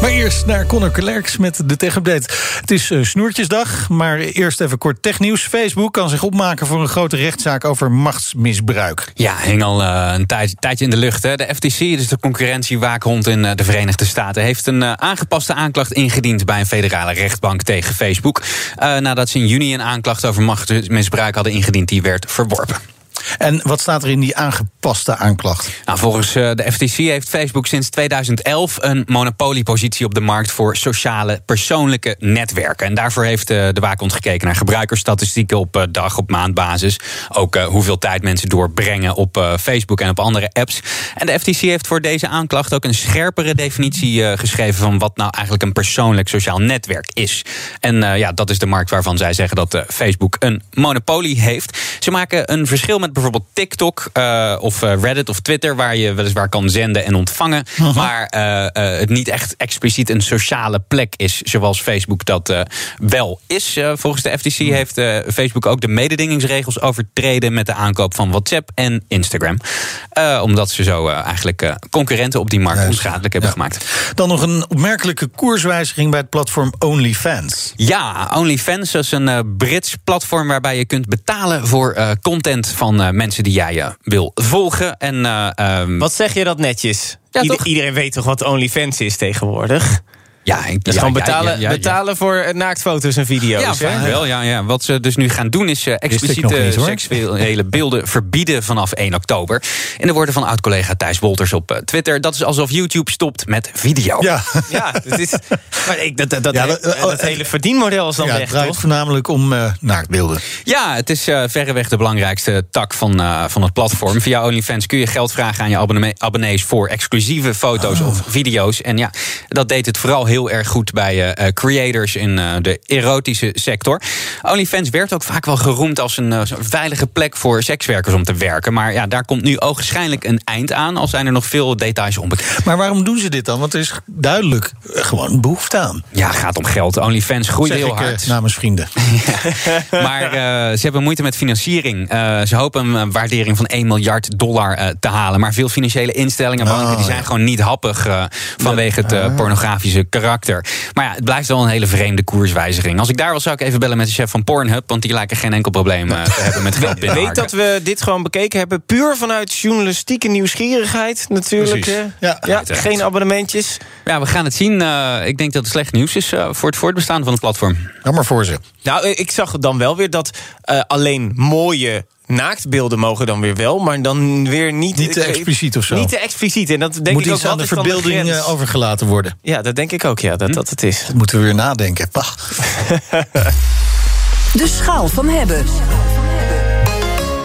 Maar eerst naar Conor Klerks met de tech-update. Het is uh, snoertjesdag, maar eerst even kort technieuws. Facebook kan zich opmaken voor een grote rechtszaak over machtsmisbruik. Ja, hing al uh, een tijd, tijdje in de lucht. Hè. De FTC, dus de concurrentiewaakhond in uh, de Verenigde Staten... heeft een aangepaste aanklacht ingediend bij een federale rechtbank tegen Facebook. nadat ze in juni een aanklacht over machtsmisbruik hadden ingediend... die werd verworpen. En wat staat er in die aangepaste aanklacht? Nou, volgens de FTC heeft Facebook sinds 2011 een monopoliepositie op de markt voor sociale persoonlijke netwerken. En daarvoor heeft de waakhond gekeken naar gebruikersstatistieken op dag- op maandbasis. Ook hoeveel tijd mensen doorbrengen op Facebook en op andere apps. En de FTC heeft voor deze aanklacht ook een scherpere definitie geschreven van wat nou eigenlijk een persoonlijk sociaal netwerk is. En ja, dat is de markt waarvan zij zeggen dat Facebook een monopolie heeft. Ze maken een verschil met bijvoorbeeld TikTok uh, of Reddit of Twitter, waar je weliswaar kan zenden en ontvangen, maar uh, het niet echt expliciet een sociale plek is, zoals Facebook dat wel is. volgens de FTC heeft Facebook ook de mededingingsregels overtreden met de aankoop van WhatsApp en Instagram, omdat ze zo eigenlijk concurrenten op die markt onschadelijk hebben ja. gemaakt. Dan nog een opmerkelijke koerswijziging bij het platform OnlyFans. Ja, OnlyFans is een Brits platform waarbij je kunt betalen voor content van uh, mensen die jij uh, wil volgen. En, um... Wat zeg je dat netjes? Ja, Ieder, iedereen weet toch wat OnlyFans is tegenwoordig? Ja, ik, dus ja, gewoon ja, betalen, ja, betalen voor naaktfoto's en video's. Ja, vaak wel. Ja, ja. Wat ze dus nu gaan doen is uh, expliciete niet, seksuele beelden verbieden vanaf 1 oktober. In de woorden van oud-collega Thijs Wolters op uh, Twitter. Dat is alsof YouTube stopt met video. Ja, ja dat, is, maar ik, dat, dat, ja, dat, dat hele verdienmodel is dan ja, weg, het draait toch? voornamelijk om uh, naaktbeelden. Ja, het is uh, verreweg de belangrijkste tak van, uh, van het platform. Via OnlyFans kun je geld vragen aan je abonnee, abonnees voor exclusieve foto's Oh. of video's. En ja, dat deed het vooral heel erg goed bij uh, creators in uh, de erotische sector. OnlyFans werd ook vaak wel geroemd als een veilige plek voor sekswerkers om te werken. Maar ja, daar komt nu ogenschijnlijk een eind aan, al zijn er nog veel details onbekend. Maar waarom doen ze dit dan? Want er is duidelijk gewoon behoefte aan. Ja, het gaat om geld. OnlyFans groeit heel ik, hard. namens vrienden. ja. Maar ze hebben moeite met financiering. ze hopen een waardering van 1 miljard dollar te halen. Maar veel financiële instellingen, banken, Oh, die zijn gewoon niet happig vanwege het Ah. pornografische karakter. Maar ja, het blijft wel een hele vreemde koerswijziging. Als ik daar was, zou ik even bellen met de chef van Pornhub. Want die lijken geen enkel probleem uh, te hebben met geld binnen. Weet dat we dit gewoon bekeken hebben. Puur vanuit journalistieke nieuwsgierigheid natuurlijk. Ja. ja, geen abonnementjes. Ja, we gaan het zien. Uh, ik denk dat het slecht nieuws is uh, voor het voortbestaan van het platform. Jammer voor ze. Nou, ik zag dan wel weer dat uh, alleen mooie naaktbeelden mogen dan weer wel, maar dan weer niet... Niet te expliciet of zo. Niet te expliciet. En dat denk Moet ik iets ook, aan de verbeelding uh, overgelaten worden. Ja, dat denk ik ook, ja, dat Hm? dat het is. Dat moeten we weer nadenken. Pach. De schaal van hebben.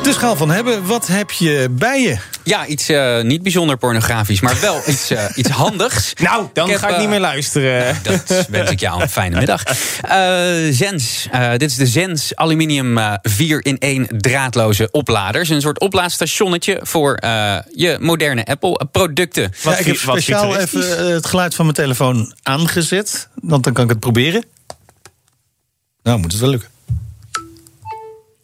De schaal van hebben, wat heb je bij je? Ja, iets uh, niet bijzonder pornografisch, maar wel iets, uh, iets handigs. Nou, dan Ik heb, ga ik niet uh, meer luisteren. Dat wens ik jou een fijne middag. Uh, Zens. dit is de Zens Aluminium 4-in-1 draadloze opladers. Een soort oplaadstationnetje voor je moderne Apple-producten. Ja, ik heb speciaal even het geluid van mijn telefoon aangezet. Want dan kan ik het proberen. Nou, moet het wel lukken.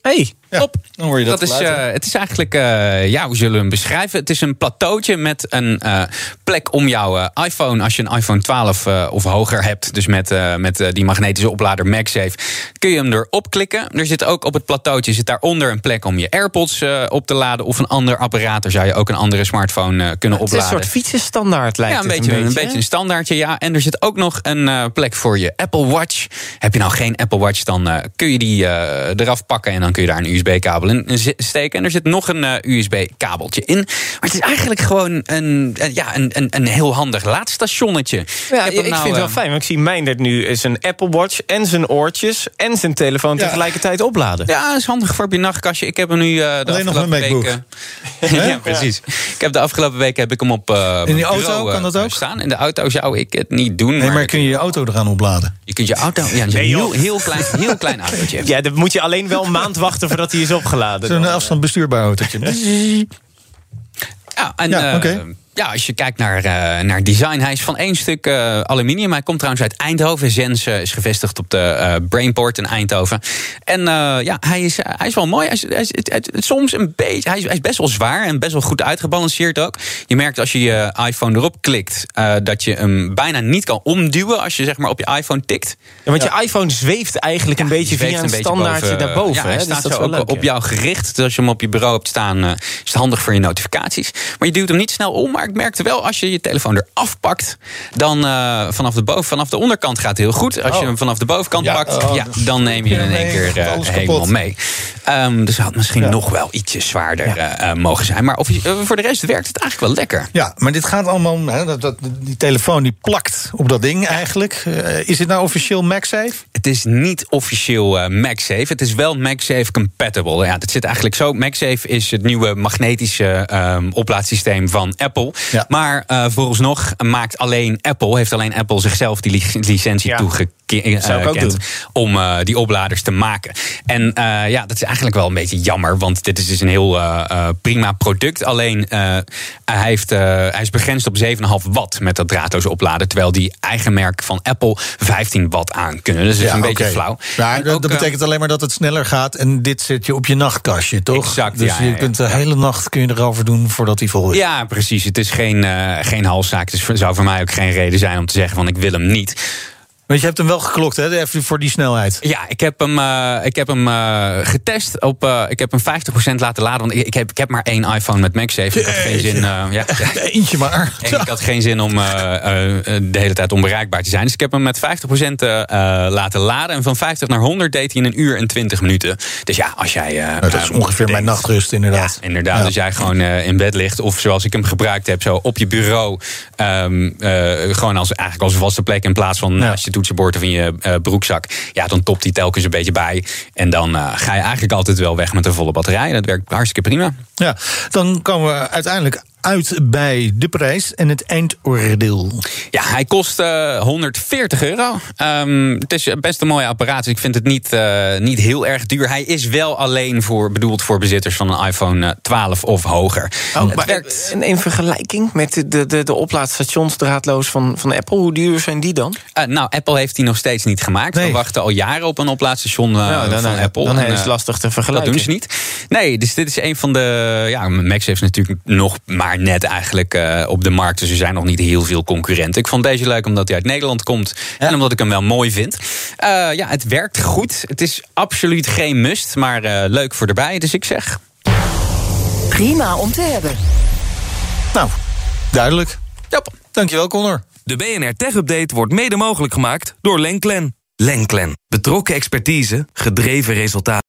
Hey, ja, op. Dan hoor je dat, dat is, uh, het is eigenlijk, uh, ja, hoe zullen we hem beschrijven? Het is een plateautje met een uh, plek om jouw iPhone, als je een iPhone 12 of hoger hebt, dus met, met die magnetische oplader MagSafe, kun je hem erop klikken. Er zit ook op het plateautje zit daaronder een plek om je AirPods op te laden of een ander apparaat. Daar zou je ook een andere smartphone kunnen opladen. Het is een soort fietsenstandaard lijkt ja, een het beetje, een beetje, een, beetje een standaardje, ja. En er zit ook nog een plek voor je Apple Watch. Heb je nou geen Apple Watch, dan kun je die eraf pakken en dan kun je daar een USB-kabel in steken. En er zit nog een uh, USB-kabeltje in. Maar het is eigenlijk gewoon een, uh, ja, een, een, een heel handig laadstationnetje. Ja, ik, ik nou, vind het wel uh, fijn. Want ik zie Meindert nu zijn Apple Watch en zijn oortjes... en zijn telefoon ja. tegelijkertijd opladen. Ja, dat is handig voor op je nachtkastje. Ik heb hem nu de Alleen nog mijn MacBook. Weken... ja, precies. Ik heb de afgelopen weken heb ik hem op In die auto kan dat ook? staan. In de auto zou ik het niet doen. Nee, maar, maar kun je je auto eraan opladen? Je kunt je auto... Ja, een Nee, heel, heel, klein, heel klein autootje. Ja, dan moet je alleen wel een maand wachten voordat hij is opgeladen. Zo'n afstand bestuurbaar autootje. Ja, en Ja, eh, ja, als je kijkt naar, uh, naar design, hij is van één stuk uh, aluminium. Hij komt trouwens uit Eindhoven. Zens uh, is gevestigd op de Brainport in Eindhoven. En ja, hij is, hij is wel mooi. Hij is, hij is het, het, soms een beetje. Hij is, hij is, best wel zwaar en best wel goed uitgebalanceerd ook. Je merkt als je je iPhone erop klikt, dat je hem bijna niet kan omduwen als je zeg maar op je iPhone tikt. Ja, want je iPhone zweeft eigenlijk een beetje via een, standaardje daarboven. Ja, hij hè? staat dus zo ook leuk, op jou gericht. Dus als je hem op je bureau hebt staan, is het handig voor je notificaties. Maar je duwt hem niet snel om. Maar ik merkte wel, als je je telefoon eraf pakt, dan uh, vanaf, de boven, vanaf de onderkant gaat het heel goed. Als oh. je hem vanaf de bovenkant ja, pakt, oh, ja, dus dan neem je hem in één keer uh, helemaal mee. Um, dus het had misschien Ja. nog wel ietsje zwaarder uh, mogen zijn. Maar of, voor de rest werkt het eigenlijk wel lekker. Ja, maar dit gaat allemaal. Hè, dat, dat, die telefoon die plakt op dat ding eigenlijk. Uh, is het nou officieel MagSafe? Het is niet officieel uh, MagSafe. Het is wel MagSafe compatible. Ja, dat zit eigenlijk zo. MagSafe is het nieuwe magnetische um, oplaadsysteem van Apple. Ja. Maar uh, vooralsnog maakt alleen Apple, heeft alleen Apple zichzelf die licentie Ja. toegekend Ook doen. om uh, die opladers te maken. En uh, ja, dat is eigenlijk wel een beetje jammer, want dit is dus een heel uh, prima product. Alleen hij, heeft, hij is begrensd op 7,5 watt met dat draadloze opladen, terwijl die eigen merk van Apple 15 watt aan kunnen. Dus dat is Ja, een beetje flauw. Maar dat, ook, dat eh, betekent alleen maar dat het sneller gaat. En dit zet je op je nachtkastje, toch? Exact, Dus ja, je ja, kunt de hele nacht kun je erover doen voordat hij vol is. Ja, precies. Het is geen, uh, geen halszaak. Dus het zou voor mij ook geen reden zijn om te zeggen van ik wil hem niet. Want je hebt hem wel geklokt, hè? Even voor die snelheid. Ja, ik heb hem, uh, ik heb hem uh, getest. Op, uh, ik heb hem 50% laten laden. Want ik, ik, heb, ik heb maar één iPhone met MagSafe. Ik had geen zin. ja, Eentje maar. En ik had geen zin om de hele tijd onbereikbaar te zijn. Dus ik heb hem met 50% laten laden. En van 50 naar 100 deed hij in een uur en 20 minuten. Dus ja, als jij. Nou, dat is ongeveer denkt- mijn nachtrust, inderdaad. Ja, inderdaad. Ja. Als jij gewoon eh, in bed ligt, of zoals ik hem gebruikt heb, zo op je bureau. ehm, eh, gewoon als, eigenlijk als vaste plek in plaats van Ja. naast je toetsenbord of in je eh, broekzak. Ja, dan topt hij telkens een beetje bij. En dan eh, ga je eigenlijk altijd wel weg met een volle batterij. Dat werkt hartstikke prima. Ja, dan komen we uiteindelijk uit bij de prijs en het eindoordeel. Ja, hij kost eh, 140 euro. Ehm, het is best een mooie apparaat. Dus ik vind het niet, eh, niet heel erg duur. Hij is wel alleen voor, bedoeld voor bezitters van een iPhone eh, 12 of hoger. Oh, het maar werkt. in, in vergelijking met de, de, de, oplaadstations draadloos van, van Apple, hoe duur zijn die dan? Eh, nou, Apple heeft die nog steeds niet gemaakt. Nee. We wachten al jaren op een oplaadstation eh, Ja, dan, van eh, Apple. dan En, is het eh, lastig te Dat vergelijken. doen ze niet. Nee, dus dit is een van de. Ja, Max heeft natuurlijk nog maar net eigenlijk eh, op de markt. Dus er zijn nog niet heel veel concurrenten. Ik vond deze leuk omdat hij uit Nederland komt. En omdat ik hem wel mooi vind. Eh, ja, het werkt goed. Het is absoluut geen must, maar eh, leuk voor erbij. Dus ik zeg. Prima om te hebben. Nou, duidelijk. Ja, Dankjewel, Connor. De BNR Tech Update wordt mede mogelijk gemaakt door Lenklen. Lenklen. Betrokken expertise, gedreven resultaten.